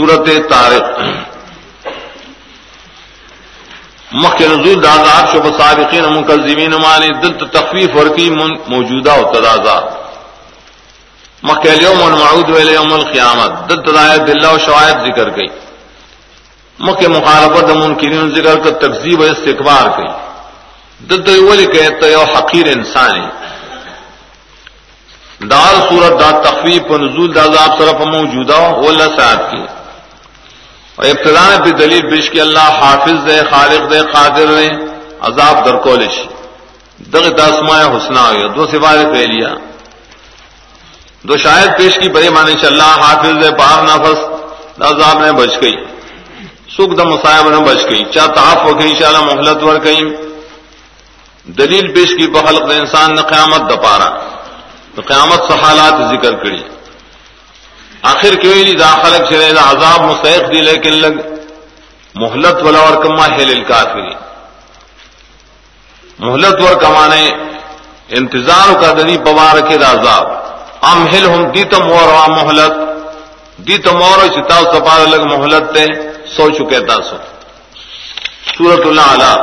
صورت تارق مخ نزول دادات شب سابقین مکذبین مانی دلت تخفیف ورکی موجودہ و تدازا مخ اليوم المعود ویل یوم القیامت۔ دلت دایت اللہ و شواہد ذکر گئی مخ مخالفت منکرین ذکر کر تقزیب و استقبار گئی دلت ولی کہتا یو حقیر انسانی دار صورت دا تخفیف و نزول دازاب صرف موجودہ و اللہ صاحب کی۔ اور ابتدا بھی دلیل پیش کی، اللہ حافظ دے، خالق دے، قادر نے عذاب در کولش۔ دغ دسما حسنا ہوئی دو سوائے پہ لیا۔ دو شاید پیش کی، بڑے مانے چ اللہ حافظ دے پار نفس عذاب نے بچ گئی۔ سکھ دم صاحب نے بچ گئی۔ چاہ تحف ہو گئی شاء محلت ور گئی دلیل پیش کی، بخلق دے انسان نے قیامت دپارا تو قیامت سے حالات ذکر کری۔ آخر کیوں لی دا خلق چلے دا عذاب مستحق دی، لیکن لگ محلت ولا اور کما ہل الکافری محلت ور کمانے انتظار کا دنی پوار کے دا عذاب۔ ام ہل ہم دی تم اور محلت دی تم اور چتا سپار لگ محلت تے سو چکے تا سو سورت اللہ علیہ